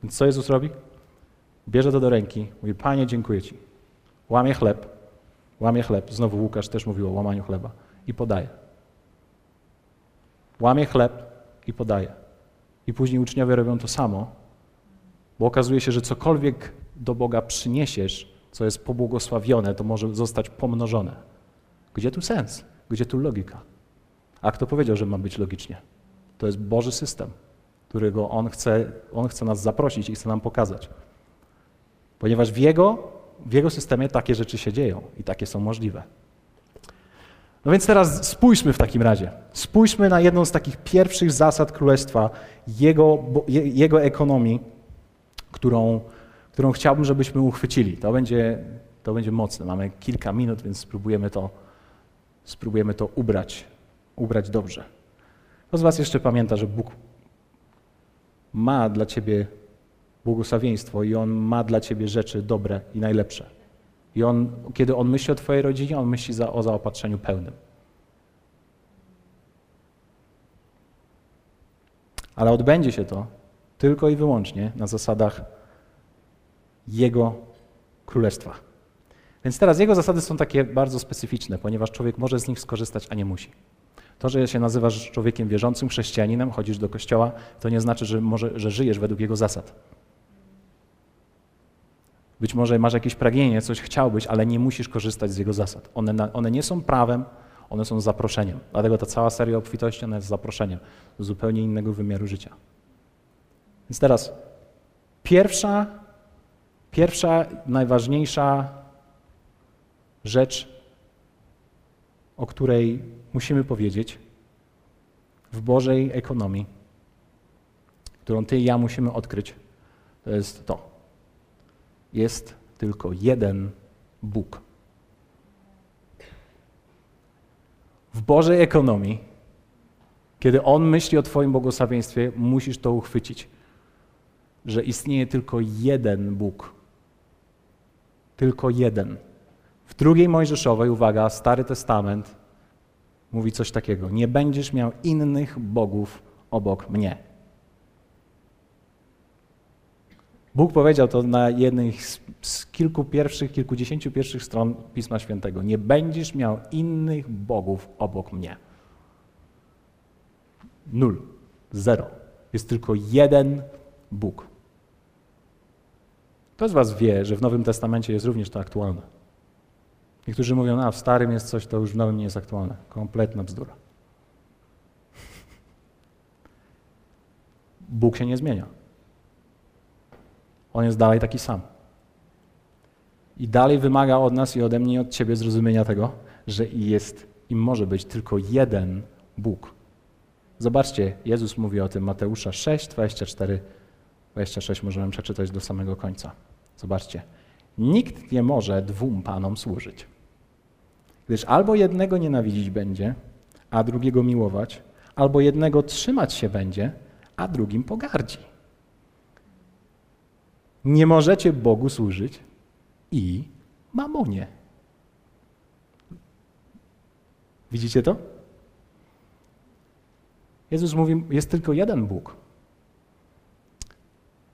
Speaker 2: Więc co Jezus robi? Bierze to do ręki, mówi: Panie, dziękuję Ci. Łamie chleb, łamie chleb. Znowu Łukasz też mówił o łamaniu chleba i podaje. Łamie chleb i podaje. I później uczniowie robią to samo, bo okazuje się, że cokolwiek do Boga przyniesiesz, co jest pobłogosławione, to może zostać pomnożone. Gdzie tu sens? Gdzie tu logika? A kto powiedział, że ma być logicznie? To jest Boży system, którego On chce, on chce nas zaprosić i chce nam pokazać. Ponieważ w Jego, w Jego systemie takie rzeczy się dzieją i takie są możliwe. No więc teraz spójrzmy w takim razie. Spójrzmy na jedną z takich pierwszych zasad królestwa, jego, jego ekonomii, którą, którą chciałbym, żebyśmy uchwycili. To będzie, to będzie mocne. Mamy kilka minut, więc spróbujemy to, spróbujemy to ubrać, ubrać dobrze. Kto z Was jeszcze pamięta, że Bóg ma dla Ciebie błogosławieństwo i On ma dla Ciebie rzeczy dobre i najlepsze. I on, kiedy on myśli o Twojej rodzinie, on myśli za, o zaopatrzeniu pełnym. Ale odbędzie się to tylko i wyłącznie na zasadach Jego królestwa. Więc teraz Jego zasady są takie bardzo specyficzne, ponieważ człowiek może z nich skorzystać, a nie musi. To, że się nazywasz człowiekiem wierzącym, chrześcijaninem, chodzisz do kościoła, to nie znaczy, że, może, że żyjesz według Jego zasad. Być może masz jakieś pragnienie, coś chciałbyś, ale nie musisz korzystać z jego zasad. One, one nie są prawem, one są zaproszeniem. Dlatego ta cała seria obfitości ona jest zaproszeniem do zupełnie innego wymiaru życia. Więc teraz pierwsza, pierwsza najważniejsza rzecz, o której musimy powiedzieć w Bożej ekonomii, którą ty i ja musimy odkryć, to jest to jest tylko jeden Bóg. W Bożej ekonomii, kiedy On myśli o Twoim błogosławieństwie, musisz to uchwycić, że istnieje tylko jeden Bóg. Tylko jeden. W drugiej Mojżeszowej, uwaga, Stary Testament mówi coś takiego: Nie będziesz miał innych bogów obok mnie. Bóg powiedział to na jednej z kilku pierwszych, kilkudziesięciu pierwszych stron Pisma Świętego. Nie będziesz miał innych bogów obok mnie. Nul. Zero. Jest tylko jeden Bóg. Kto z Was wie, że w Nowym Testamencie jest również to aktualne? Niektórzy mówią, a w Starym jest coś, to już w Nowym nie jest aktualne. Kompletna bzdura. Bóg się nie zmienia. On jest dalej taki sam. I dalej wymaga od nas i ode mnie i od Ciebie zrozumienia tego, że jest i może być tylko jeden Bóg. Zobaczcie, Jezus mówi o tym Mateusza 6, 24, 26 możemy przeczytać do samego końca. Zobaczcie. Nikt nie może dwóm panom służyć. Gdyż albo jednego nienawidzić będzie, a drugiego miłować, albo jednego trzymać się będzie, a drugim pogardzi. Nie możecie Bogu służyć i mamonie. Widzicie to? Jezus mówi, jest tylko jeden Bóg.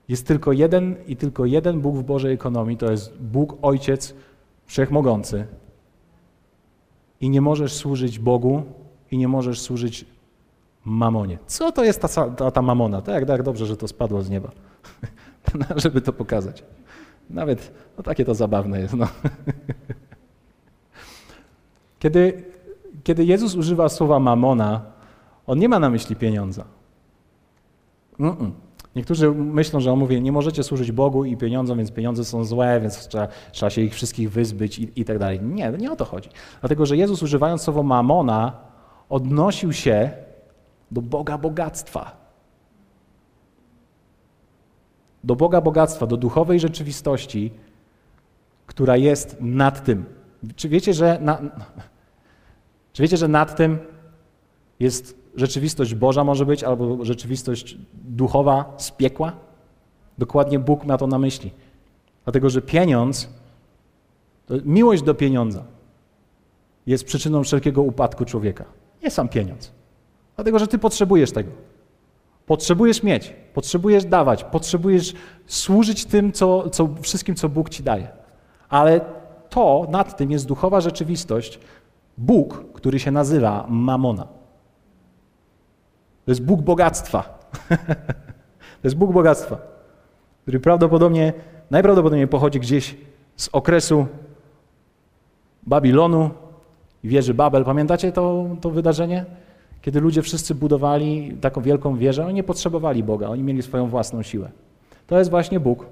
Speaker 2: Jest tylko jeden i tylko jeden Bóg w Bożej ekonomii, to jest Bóg Ojciec Wszechmogący. I nie możesz służyć Bogu i nie możesz służyć mamonie. Co to jest ta, ta, ta mamona? Tak, tak, dobrze, że to spadło z nieba, żeby to pokazać. Nawet, no takie to zabawne jest. No. Kiedy, kiedy Jezus używa słowa mamona, on nie ma na myśli pieniądza. Mm -mm. Niektórzy myślą, że on mówi, nie możecie służyć Bogu i pieniądzom, więc pieniądze są złe, więc trzeba, trzeba się ich wszystkich wyzbyć i, i tak dalej. Nie, nie o to chodzi. Dlatego, że Jezus używając słowa mamona, odnosił się do Boga bogactwa. Do Boga bogactwa, do duchowej rzeczywistości, która jest nad tym. Czy wiecie, że, na, czy wiecie, że nad tym jest rzeczywistość Boża może być, albo rzeczywistość duchowa z piekła? Dokładnie Bóg ma to na myśli. Dlatego, że pieniądz, miłość do pieniądza jest przyczyną wszelkiego upadku człowieka. Nie sam pieniądz. Dlatego, że ty potrzebujesz tego. Potrzebujesz mieć, potrzebujesz dawać, potrzebujesz służyć tym, co, co, wszystkim, co Bóg ci daje. Ale to nad tym jest duchowa rzeczywistość, Bóg, który się nazywa Mamona. To jest Bóg bogactwa. to jest Bóg bogactwa, który prawdopodobnie, najprawdopodobniej pochodzi gdzieś z okresu Babilonu i wieży Babel. Pamiętacie to, to wydarzenie? Kiedy ludzie wszyscy budowali taką wielką wieżę, oni nie potrzebowali Boga, oni mieli swoją własną siłę. To jest właśnie Bóg,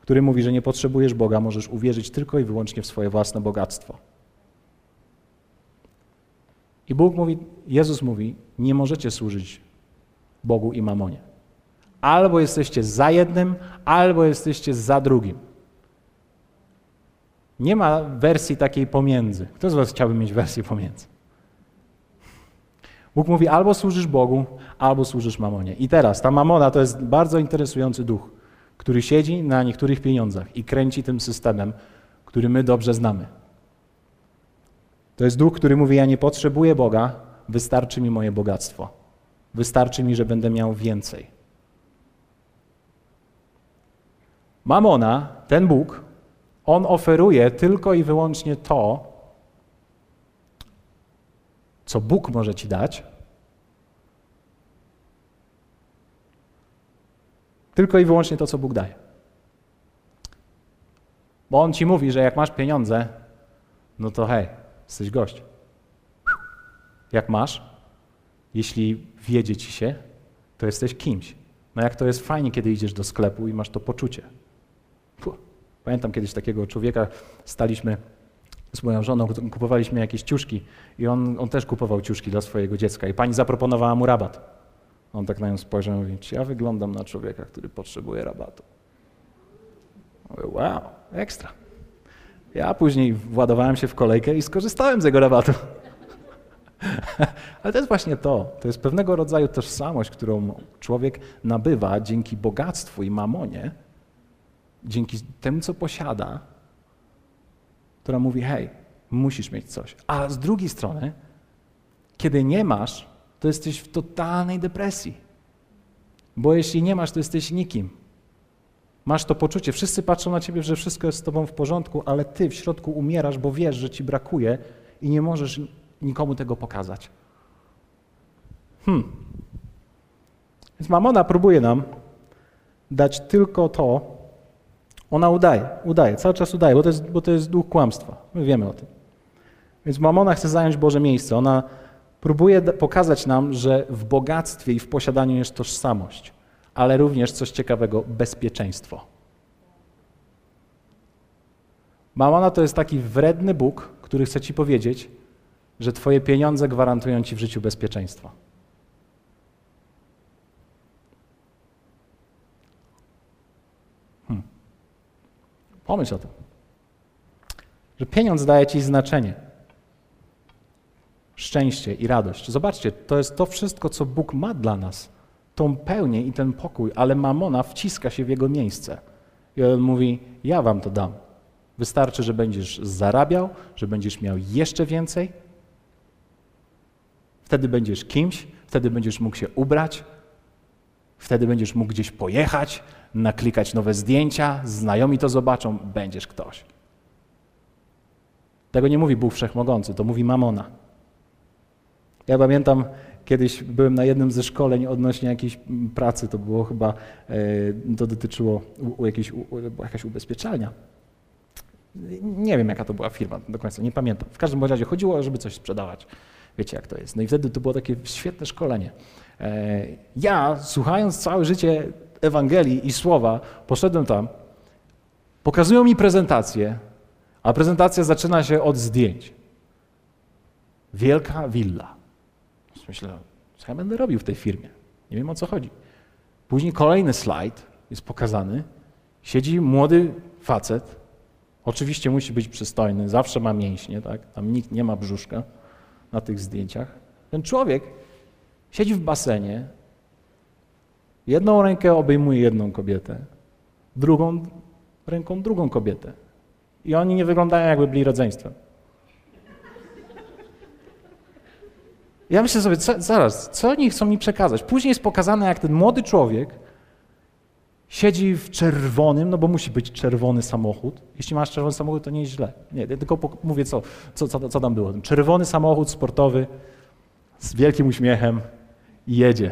Speaker 2: który mówi, że nie potrzebujesz Boga, możesz uwierzyć tylko i wyłącznie w swoje własne bogactwo. I Bóg mówi, Jezus mówi, nie możecie służyć Bogu i mamonie. Albo jesteście za jednym, albo jesteście za drugim. Nie ma wersji takiej pomiędzy. Kto z Was chciałby mieć wersję pomiędzy? Bóg mówi, albo służysz Bogu, albo służysz mamonie. I teraz, ta mamona to jest bardzo interesujący duch, który siedzi na niektórych pieniądzach i kręci tym systemem, który my dobrze znamy. To jest duch, który mówi, ja nie potrzebuję Boga, wystarczy mi moje bogactwo. Wystarczy mi, że będę miał więcej. Mamona, ten Bóg, on oferuje tylko i wyłącznie to, co Bóg może ci dać, tylko i wyłącznie to, co Bóg daje. Bo On ci mówi, że jak masz pieniądze, no to hej, jesteś gość. Jak masz, jeśli wiedzie ci się, to jesteś kimś. No jak to jest fajnie, kiedy idziesz do sklepu i masz to poczucie. Puh. Pamiętam kiedyś takiego człowieka, staliśmy z moją żoną, kupowaliśmy jakieś ciuszki i on, on też kupował ciuszki dla swojego dziecka i pani zaproponowała mu rabat. On tak na nią spojrzał i mówi, czy ja wyglądam na człowieka, który potrzebuje rabatu? Mówię, wow, ekstra. Ja później władowałem się w kolejkę i skorzystałem z jego rabatu. Ale to jest właśnie to. To jest pewnego rodzaju tożsamość, którą człowiek nabywa dzięki bogactwu i mamonie, dzięki temu, co posiada, która mówi: hej, musisz mieć coś. A z drugiej strony, kiedy nie masz, to jesteś w totalnej depresji. Bo jeśli nie masz, to jesteś nikim. Masz to poczucie, wszyscy patrzą na ciebie, że wszystko jest z tobą w porządku, ale ty w środku umierasz, bo wiesz, że ci brakuje i nie możesz nikomu tego pokazać. Hmm. Więc mamona próbuje nam dać tylko to, ona udaje, udaje, cały czas udaje, bo to jest, bo to jest duch kłamstwa. My wiemy o tym. Więc mamona chce zająć Boże miejsce. Ona próbuje pokazać nam, że w bogactwie i w posiadaniu jest tożsamość, ale również coś ciekawego bezpieczeństwo. Mamona to jest taki wredny Bóg, który chce ci powiedzieć, że Twoje pieniądze gwarantują Ci w życiu bezpieczeństwo. Pomyśl o tym. Że pieniądz daje Ci znaczenie, szczęście i radość. Zobaczcie, to jest to wszystko, co Bóg ma dla nas. Tą pełnię i ten pokój, ale mamona wciska się w jego miejsce. I on mówi: Ja wam to dam. Wystarczy, że będziesz zarabiał, że będziesz miał jeszcze więcej, Wtedy będziesz kimś, wtedy będziesz mógł się ubrać, wtedy będziesz mógł gdzieś pojechać, naklikać nowe zdjęcia, znajomi to zobaczą, będziesz ktoś. Tego nie mówi Bóg Wszechmogący, to mówi Mamona. Ja pamiętam, Kiedyś byłem na jednym ze szkoleń odnośnie jakiejś pracy, to było chyba, e, to dotyczyło jakiejś, u, jakaś ubezpieczalnia. Nie wiem, jaka to była firma do końca, nie pamiętam. W każdym razie chodziło, żeby coś sprzedawać. Wiecie, jak to jest. No i wtedy to było takie świetne szkolenie. E, ja, słuchając całe życie Ewangelii i Słowa, poszedłem tam, pokazują mi prezentację, a prezentacja zaczyna się od zdjęć. Wielka willa. Myślę, co ja będę robił w tej firmie? Nie wiem o co chodzi. Później kolejny slajd jest pokazany. Siedzi młody facet. Oczywiście musi być przystojny, zawsze ma mięśnie, tak? Tam nikt nie ma brzuszka na tych zdjęciach. Ten człowiek siedzi w basenie, jedną rękę obejmuje jedną kobietę, drugą ręką drugą kobietę. I oni nie wyglądają jakby byli rodzeństwem. Ja myślę sobie, co, zaraz, co oni chcą mi przekazać? Później jest pokazane, jak ten młody człowiek siedzi w czerwonym, no bo musi być czerwony samochód. Jeśli masz czerwony samochód, to nie jest źle. Nie, tylko mówię, co, co, co, co tam było. Czerwony samochód sportowy z wielkim uśmiechem i jedzie.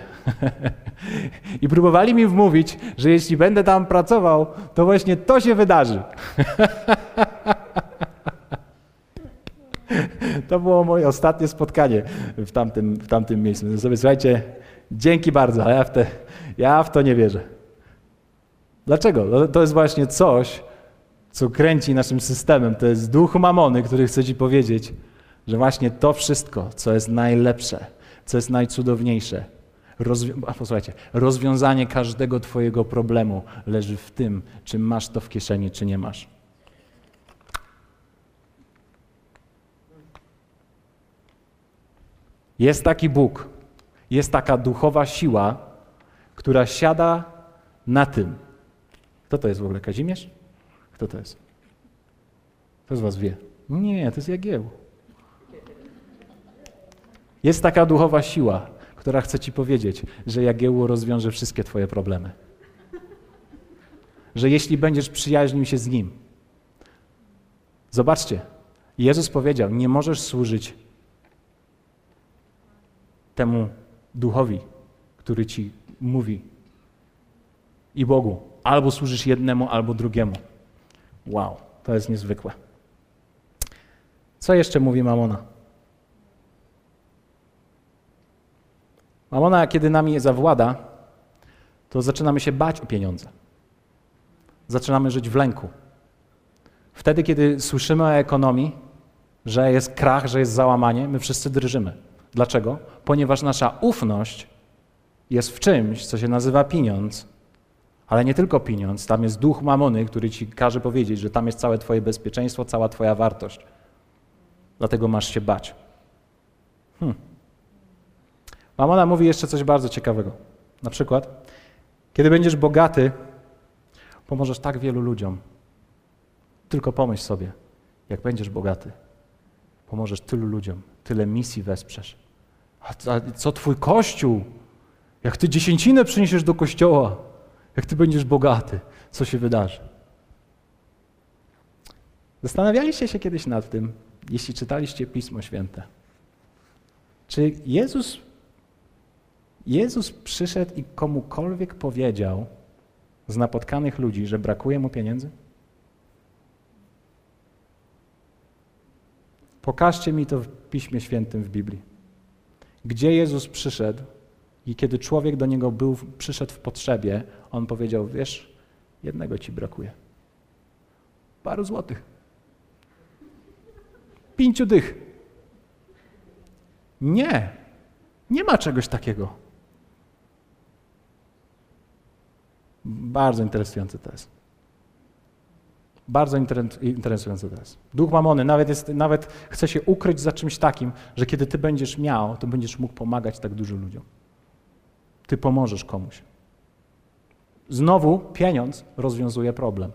Speaker 2: I próbowali mi wmówić, że jeśli będę tam pracował, to właśnie to się wydarzy. To było moje ostatnie spotkanie w tamtym, w tamtym miejscu. sobie, słuchajcie, dzięki bardzo, ale ja w, te, ja w to nie wierzę. Dlaczego? No, to jest właśnie coś, co kręci naszym systemem. To jest duch mamony, który chce ci powiedzieć, że właśnie to wszystko, co jest najlepsze, co jest najcudowniejsze, rozwi posłuchajcie, rozwiązanie każdego twojego problemu leży w tym, czy masz to w kieszeni, czy nie masz. Jest taki Bóg, jest taka duchowa siła, która siada na tym. Kto to jest w ogóle? Kazimierz? Kto to jest? Kto z was wie? Nie, to jest Jagieł. Jest taka duchowa siła, która chce ci powiedzieć, że Jagiełło rozwiąże wszystkie twoje problemy. Że jeśli będziesz przyjaźnił się z Nim. Zobaczcie, Jezus powiedział, nie możesz służyć temu duchowi, który ci mówi i Bogu. Albo służysz jednemu, albo drugiemu. Wow, to jest niezwykłe. Co jeszcze mówi Mamona? Mamona, kiedy nami zawłada, to zaczynamy się bać o pieniądze. Zaczynamy żyć w lęku. Wtedy, kiedy słyszymy o ekonomii, że jest krach, że jest załamanie, my wszyscy drżymy. Dlaczego? Ponieważ nasza ufność jest w czymś, co się nazywa pieniądz, ale nie tylko pieniądz, tam jest duch mamony, który ci każe powiedzieć, że tam jest całe Twoje bezpieczeństwo, cała Twoja wartość. Dlatego masz się bać. Hmm. Mamona mówi jeszcze coś bardzo ciekawego. Na przykład, kiedy będziesz bogaty, pomożesz tak wielu ludziom. Tylko pomyśl sobie, jak będziesz bogaty, pomożesz tylu ludziom, tyle misji wesprzesz. A co twój kościół? Jak ty dziesięcinę przyniesiesz do kościoła, jak ty będziesz bogaty, co się wydarzy? Zastanawialiście się kiedyś nad tym, jeśli czytaliście Pismo Święte. Czy Jezus, Jezus przyszedł i komukolwiek powiedział z napotkanych ludzi, że brakuje mu pieniędzy? Pokażcie mi to w Piśmie Świętym w Biblii. Gdzie Jezus przyszedł i kiedy człowiek do niego był, przyszedł w potrzebie, on powiedział: Wiesz, jednego ci brakuje. Paru złotych. Pięciu dych. Nie. Nie ma czegoś takiego. Bardzo interesujące to jest. Bardzo interesujące to jest. Duch mamony nawet, jest, nawet chce się ukryć za czymś takim, że kiedy ty będziesz miał, to będziesz mógł pomagać tak dużo ludziom. Ty pomożesz komuś. Znowu pieniądz rozwiązuje problem.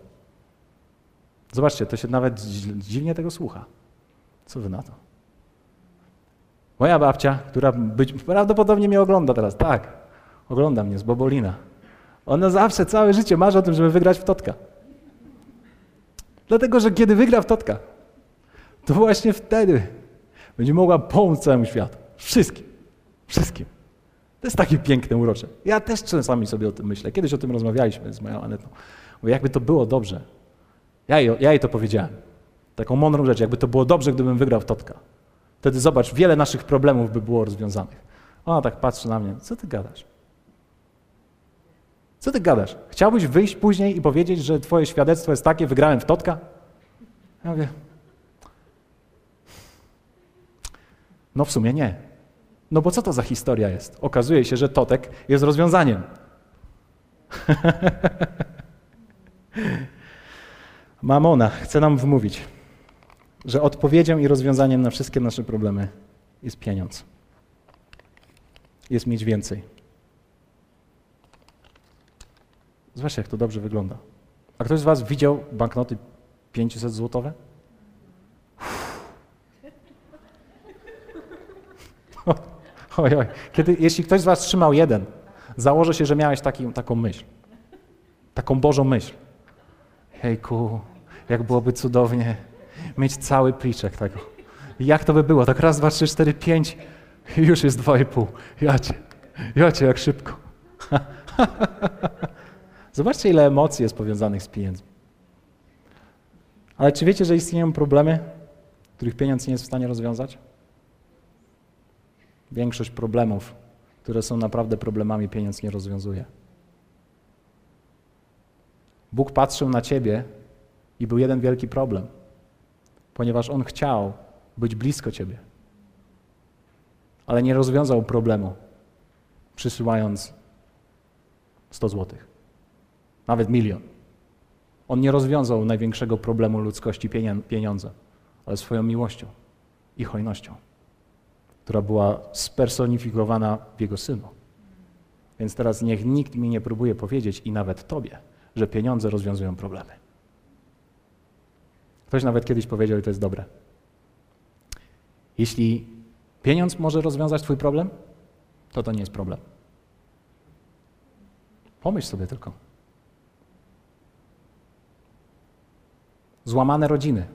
Speaker 2: Zobaczcie, to się nawet dziwnie tego słucha. Co wy na to? Moja babcia, która być, prawdopodobnie mnie ogląda teraz, tak, ogląda mnie z Bobolina. Ona zawsze, całe życie marzy o tym, żeby wygrać w Totka. Dlatego, że kiedy wygra w Totka, to właśnie wtedy będzie mogła pomóc całemu światu. Wszystkim. Wszystkim. To jest takie piękne, urocze. Ja też czasami sobie o tym myślę. Kiedyś o tym rozmawialiśmy z moją Anetą. Bo jakby to było dobrze. Ja jej, ja jej to powiedziałem. Taką mądrą rzecz. Jakby to było dobrze, gdybym wygrał w Totka. Wtedy zobacz, wiele naszych problemów by było rozwiązanych. Ona tak patrzy na mnie. Co ty gadasz? Co ty gadasz? Chciałbyś wyjść później i powiedzieć, że twoje świadectwo jest takie, wygrałem w Totka? Ja mówię, no w sumie nie. No bo co to za historia jest? Okazuje się, że Totek jest rozwiązaniem. Mamona chce nam wmówić, że odpowiedzią i rozwiązaniem na wszystkie nasze problemy jest pieniądz. Jest mieć więcej. Zobaczcie, jak to dobrze wygląda. A ktoś z Was widział banknoty 500 złotowe? Oj, oj. Kiedy, jeśli ktoś z Was trzymał jeden, założę się, że miałeś taki, taką myśl. Taką Bożą myśl. Hejku, jak byłoby cudownie mieć cały pliczek tego. jak to by było? Tak raz, dwa, trzy, cztery, pięć już jest dwa i pół. Jacie, jacie, jak szybko. Zobaczcie, ile emocji jest powiązanych z pieniędzmi. Ale czy wiecie, że istnieją problemy, których pieniądz nie jest w stanie rozwiązać? Większość problemów, które są naprawdę problemami, pieniądz nie rozwiązuje. Bóg patrzył na ciebie i był jeden wielki problem, ponieważ On chciał być blisko ciebie, ale nie rozwiązał problemu, przysyłając 100 złotych, nawet milion. On nie rozwiązał największego problemu ludzkości pieniądza, ale swoją miłością i hojnością która była spersonifikowana w Jego Synu. Więc teraz niech nikt mi nie próbuje powiedzieć, i nawet Tobie, że pieniądze rozwiązują problemy. Ktoś nawet kiedyś powiedział, i to jest dobre. Jeśli pieniądz może rozwiązać Twój problem, to to nie jest problem. Pomyśl sobie tylko. Złamane rodziny.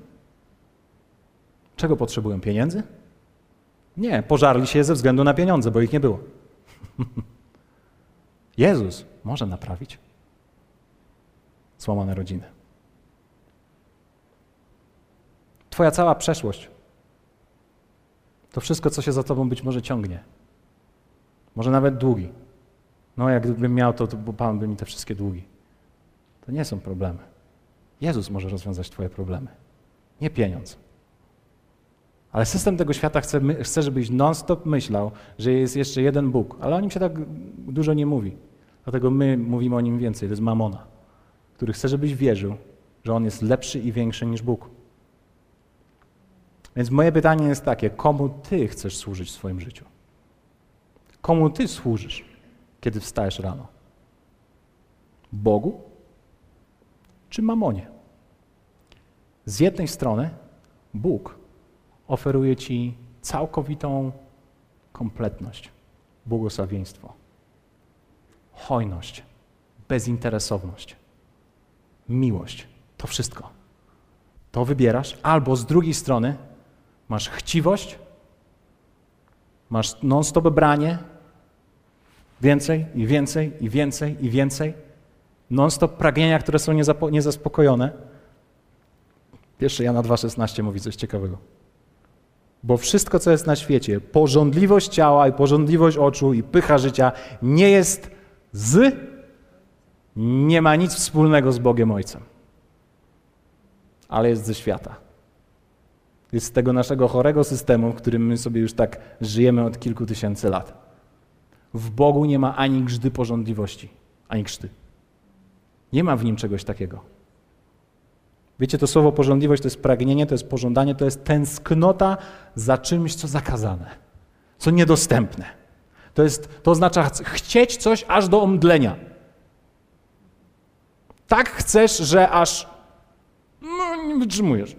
Speaker 2: Czego potrzebują? Pieniędzy? Nie, pożarli się ze względu na pieniądze, bo ich nie było. Jezus może naprawić złamane rodziny. Twoja cała przeszłość, to wszystko, co się za tobą być może ciągnie, może nawet długi. No, jak gdybym miał to, to Pan by mi te wszystkie długi. To nie są problemy. Jezus może rozwiązać Twoje problemy, nie pieniądz. Ale system tego świata chce, chce żebyś non-stop myślał, że jest jeszcze jeden Bóg. Ale o nim się tak dużo nie mówi. Dlatego my mówimy o nim więcej. To jest mamona, który chce, żebyś wierzył, że on jest lepszy i większy niż Bóg. Więc moje pytanie jest takie: komu ty chcesz służyć w swoim życiu? Komu ty służysz, kiedy wstajesz rano? Bogu czy mamonie? Z jednej strony Bóg oferuje Ci całkowitą kompletność, błogosławieństwo, hojność, bezinteresowność, miłość. To wszystko. To wybierasz, albo z drugiej strony masz chciwość, masz non-stop branie, więcej i więcej i więcej i więcej, non-stop pragnienia, które są niezaspokojone. Pierwszy Jana 2,16 mówi coś ciekawego. Bo wszystko, co jest na świecie, porządliwość ciała i porządliwość oczu i pycha życia nie jest z, nie ma nic wspólnego z Bogiem Ojcem, ale jest ze świata. Jest z tego naszego chorego systemu, w którym my sobie już tak żyjemy od kilku tysięcy lat. W Bogu nie ma ani grzdy porządliwości, ani krzty. Nie ma w nim czegoś takiego. Wiecie, to słowo porządliwość to jest pragnienie, to jest pożądanie, to jest tęsknota za czymś, co zakazane, co niedostępne. To, jest, to oznacza chcieć coś aż do omdlenia. Tak chcesz, że aż no, nie wytrzymujesz.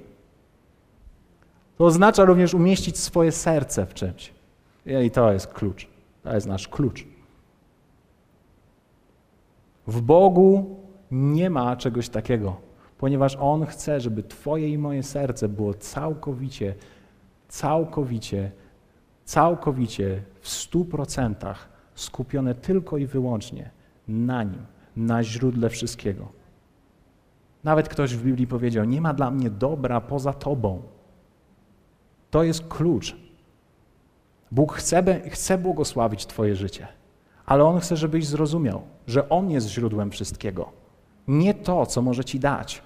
Speaker 2: To oznacza również umieścić swoje serce w czymś. I to jest klucz. To jest nasz klucz. W Bogu nie ma czegoś takiego ponieważ On chce, żeby Twoje i moje serce było całkowicie, całkowicie całkowicie, w stu procentach skupione tylko i wyłącznie na Nim, na źródle wszystkiego. Nawet ktoś w Biblii powiedział: Nie ma dla mnie dobra poza Tobą. To jest klucz. Bóg chce, chce błogosławić Twoje życie, ale On chce, żebyś zrozumiał, że On jest źródłem wszystkiego, nie to, co może Ci dać.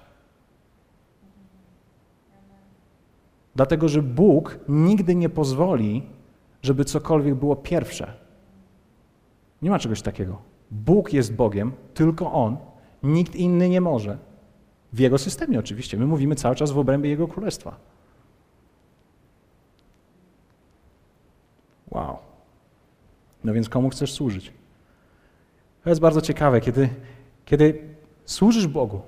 Speaker 2: Dlatego, że Bóg nigdy nie pozwoli, żeby cokolwiek było pierwsze. Nie ma czegoś takiego. Bóg jest Bogiem, tylko On, nikt inny nie może. W Jego systemie oczywiście. My mówimy cały czas w obrębie Jego Królestwa. Wow. No więc komu chcesz służyć? To jest bardzo ciekawe, kiedy, kiedy służysz Bogu,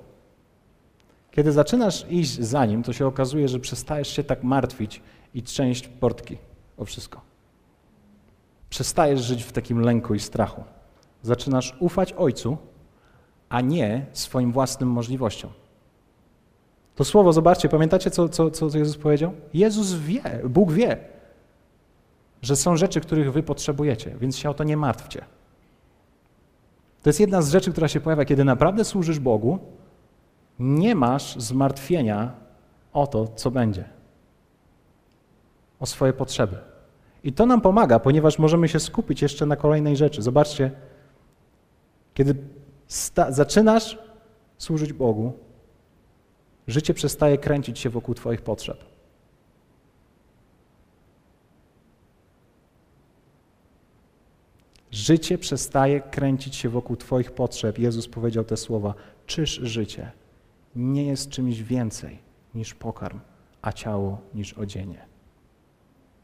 Speaker 2: kiedy zaczynasz iść za Nim, to się okazuje, że przestajesz się tak martwić i trzęść portki o wszystko. Przestajesz żyć w takim lęku i strachu. Zaczynasz ufać Ojcu, a nie swoim własnym możliwościom. To słowo, zobaczcie, pamiętacie, co, co, co Jezus powiedział? Jezus wie, Bóg wie, że są rzeczy, których wy potrzebujecie, więc się o to nie martwcie. To jest jedna z rzeczy, która się pojawia, kiedy naprawdę służysz Bogu, nie masz zmartwienia o to, co będzie, o swoje potrzeby. I to nam pomaga, ponieważ możemy się skupić jeszcze na kolejnej rzeczy. Zobaczcie, kiedy zaczynasz służyć Bogu, życie przestaje kręcić się wokół Twoich potrzeb. Życie przestaje kręcić się wokół Twoich potrzeb. Jezus powiedział te słowa: Czyż życie nie jest czymś więcej niż pokarm, a ciało niż odzienie?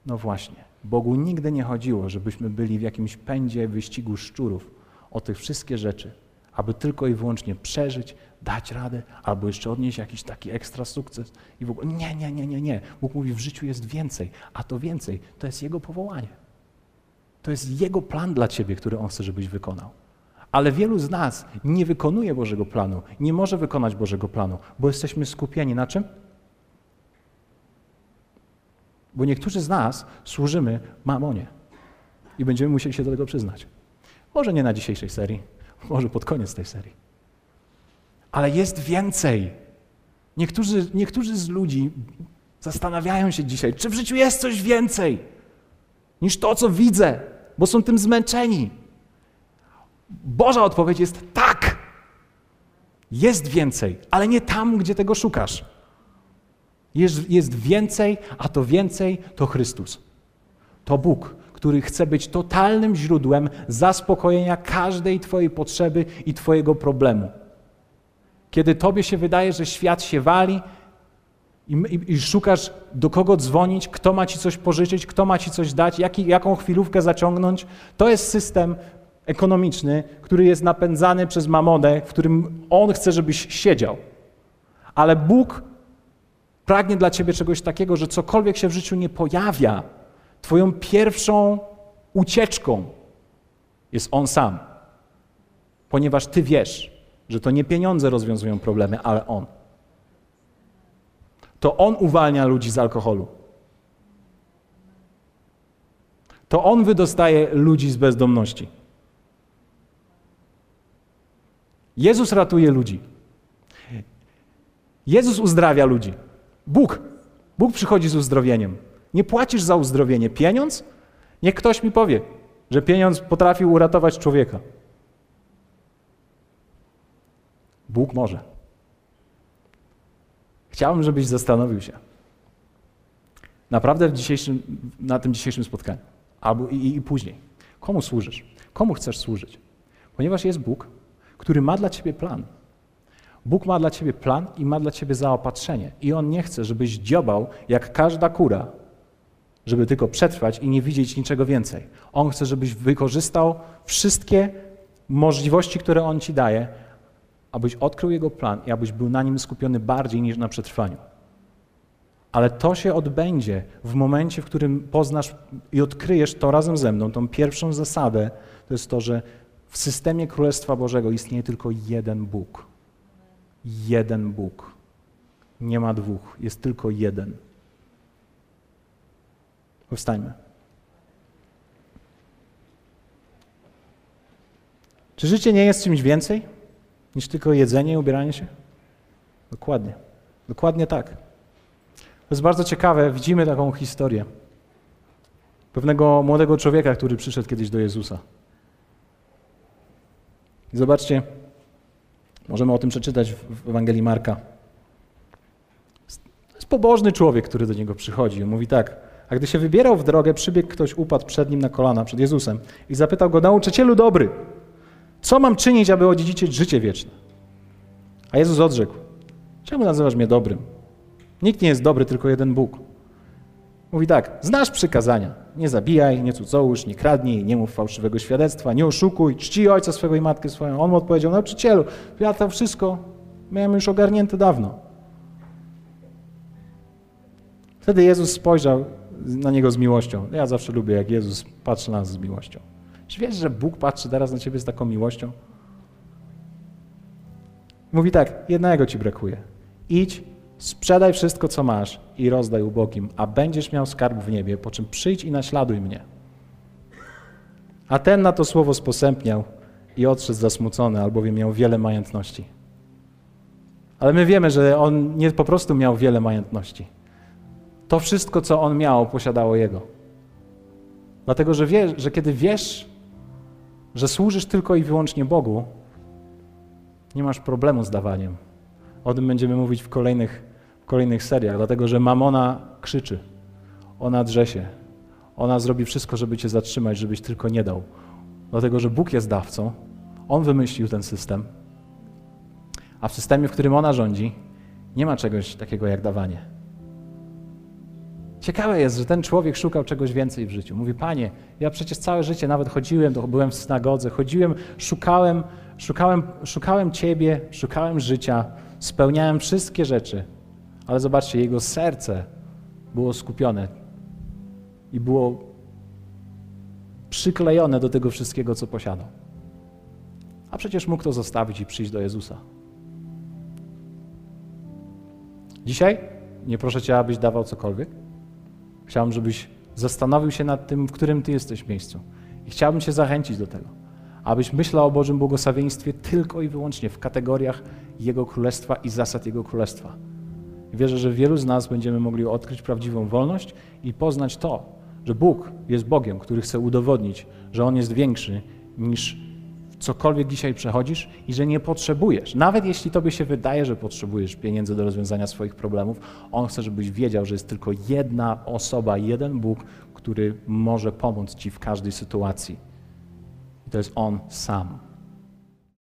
Speaker 2: No właśnie, Bogu nigdy nie chodziło, żebyśmy byli w jakimś pędzie wyścigu szczurów o tych wszystkie rzeczy, aby tylko i wyłącznie przeżyć, dać radę, albo jeszcze odnieść jakiś taki ekstra sukces. I w ogóle nie, nie, nie, nie, nie. Bóg mówi, w życiu jest więcej, a to więcej to jest Jego powołanie. To jest Jego plan dla ciebie, który On chce, żebyś wykonał. Ale wielu z nas nie wykonuje Bożego planu, nie może wykonać Bożego planu, bo jesteśmy skupieni na czym? Bo niektórzy z nas służymy mamonie i będziemy musieli się do tego przyznać. Może nie na dzisiejszej serii, może pod koniec tej serii. Ale jest więcej. Niektórzy, niektórzy z ludzi zastanawiają się dzisiaj, czy w życiu jest coś więcej niż to, co widzę, bo są tym zmęczeni. Boża odpowiedź jest tak. Jest więcej, ale nie tam, gdzie tego szukasz. Jest, jest więcej, a to więcej to Chrystus. To Bóg, który chce być totalnym źródłem zaspokojenia każdej Twojej potrzeby i Twojego problemu. Kiedy Tobie się wydaje, że świat się wali, i, i, I, szukasz, do kogo dzwonić, kto ma ci coś pożyczyć, kto ma ci coś dać, jaki, jaką chwilówkę zaciągnąć. To jest system ekonomiczny, który jest napędzany przez mamonę, w którym on chce, żebyś siedział. Ale Bóg pragnie dla ciebie czegoś takiego, że cokolwiek się w życiu nie pojawia, twoją pierwszą ucieczką jest On sam. Ponieważ ty wiesz, że to nie pieniądze rozwiązują problemy, ale On to on uwalnia ludzi z alkoholu. To on wydostaje ludzi z bezdomności. Jezus ratuje ludzi. Jezus uzdrawia ludzi. Bóg. Bóg przychodzi z uzdrowieniem. Nie płacisz za uzdrowienie. Pieniądz? Niech ktoś mi powie, że pieniądz potrafił uratować człowieka. Bóg może. Chciałbym, żebyś zastanowił się. Naprawdę na tym dzisiejszym spotkaniu, albo i, i później. Komu służysz? Komu chcesz służyć? Ponieważ jest Bóg, który ma dla ciebie plan. Bóg ma dla ciebie plan i ma dla ciebie zaopatrzenie. I On nie chce, żebyś dziobał jak każda kura, żeby tylko przetrwać i nie widzieć niczego więcej. On chce, żebyś wykorzystał wszystkie możliwości, które On ci daje, abyś odkrył Jego plan i abyś był na nim skupiony bardziej niż na przetrwaniu. Ale to się odbędzie w momencie, w którym poznasz i odkryjesz to razem ze mną, tą pierwszą zasadę, to jest to, że w systemie Królestwa Bożego istnieje tylko jeden Bóg. Jeden Bóg. Nie ma dwóch, jest tylko jeden. Powstańmy. Czy życie nie jest czymś więcej? Niż tylko jedzenie i ubieranie się? Dokładnie. Dokładnie tak. To jest bardzo ciekawe. Widzimy taką historię pewnego młodego człowieka, który przyszedł kiedyś do Jezusa. I zobaczcie, możemy o tym przeczytać w Ewangelii Marka. To jest pobożny człowiek, który do niego przychodzi. On mówi tak. A gdy się wybierał w drogę, przybiegł ktoś, upadł przed nim na kolana, przed Jezusem i zapytał go, nauczycielu dobry, co mam czynić, aby odziedziczyć życie wieczne? A Jezus odrzekł, czemu nazywasz mnie dobrym? Nikt nie jest dobry, tylko jeden Bóg. Mówi tak, znasz przykazania. Nie zabijaj, nie cudzołóż, nie kradnij, nie mów fałszywego świadectwa, nie oszukuj, czci ojca swego i matkę swoją. On mu odpowiedział, nauczycielu, ja to wszystko miałem już ogarnięte dawno. Wtedy Jezus spojrzał na niego z miłością. Ja zawsze lubię, jak Jezus patrzy na nas z miłością. Czy wiesz, że Bóg patrzy teraz na ciebie z taką miłością? Mówi tak, jednego ci brakuje. Idź, sprzedaj wszystko, co masz i rozdaj ubogim, a będziesz miał skarb w niebie, po czym przyjdź i naśladuj mnie. A ten na to słowo sposępniał i odszedł zasmucony, albowiem miał wiele majątności. Ale my wiemy, że on nie po prostu miał wiele majątności. To wszystko, co on miał, posiadało jego. Dlatego, że, wie, że kiedy wiesz, że służysz tylko i wyłącznie Bogu, nie masz problemu z dawaniem. O tym będziemy mówić w kolejnych, w kolejnych seriach, dlatego że mamona krzyczy, ona drze się, ona zrobi wszystko, żeby cię zatrzymać, żebyś tylko nie dał. Dlatego, że Bóg jest dawcą, On wymyślił ten system, a w systemie, w którym ona rządzi, nie ma czegoś takiego jak dawanie. Ciekawe jest, że ten człowiek szukał czegoś więcej w życiu. Mówi, panie, ja przecież całe życie nawet chodziłem, byłem w synagodze, chodziłem, szukałem, szukałem, szukałem Ciebie, szukałem życia, spełniałem wszystkie rzeczy. Ale zobaczcie, jego serce było skupione i było przyklejone do tego wszystkiego, co posiadał. A przecież mógł to zostawić i przyjść do Jezusa. Dzisiaj nie proszę Cię, abyś dawał cokolwiek. Chciałbym, żebyś zastanowił się nad tym, w którym Ty jesteś miejscu. I chciałbym Cię zachęcić do tego, abyś myślał o Bożym błogosławieństwie tylko i wyłącznie w kategoriach Jego Królestwa i zasad Jego Królestwa. Wierzę, że wielu z nas będziemy mogli odkryć prawdziwą wolność i poznać to, że Bóg jest Bogiem, który chce udowodnić, że On jest większy niż cokolwiek dzisiaj przechodzisz i że nie potrzebujesz. Nawet jeśli tobie się wydaje, że potrzebujesz pieniędzy do rozwiązania swoich problemów, On chce, żebyś wiedział, że jest tylko jedna osoba, jeden Bóg, który może pomóc ci w każdej sytuacji. I to jest On sam.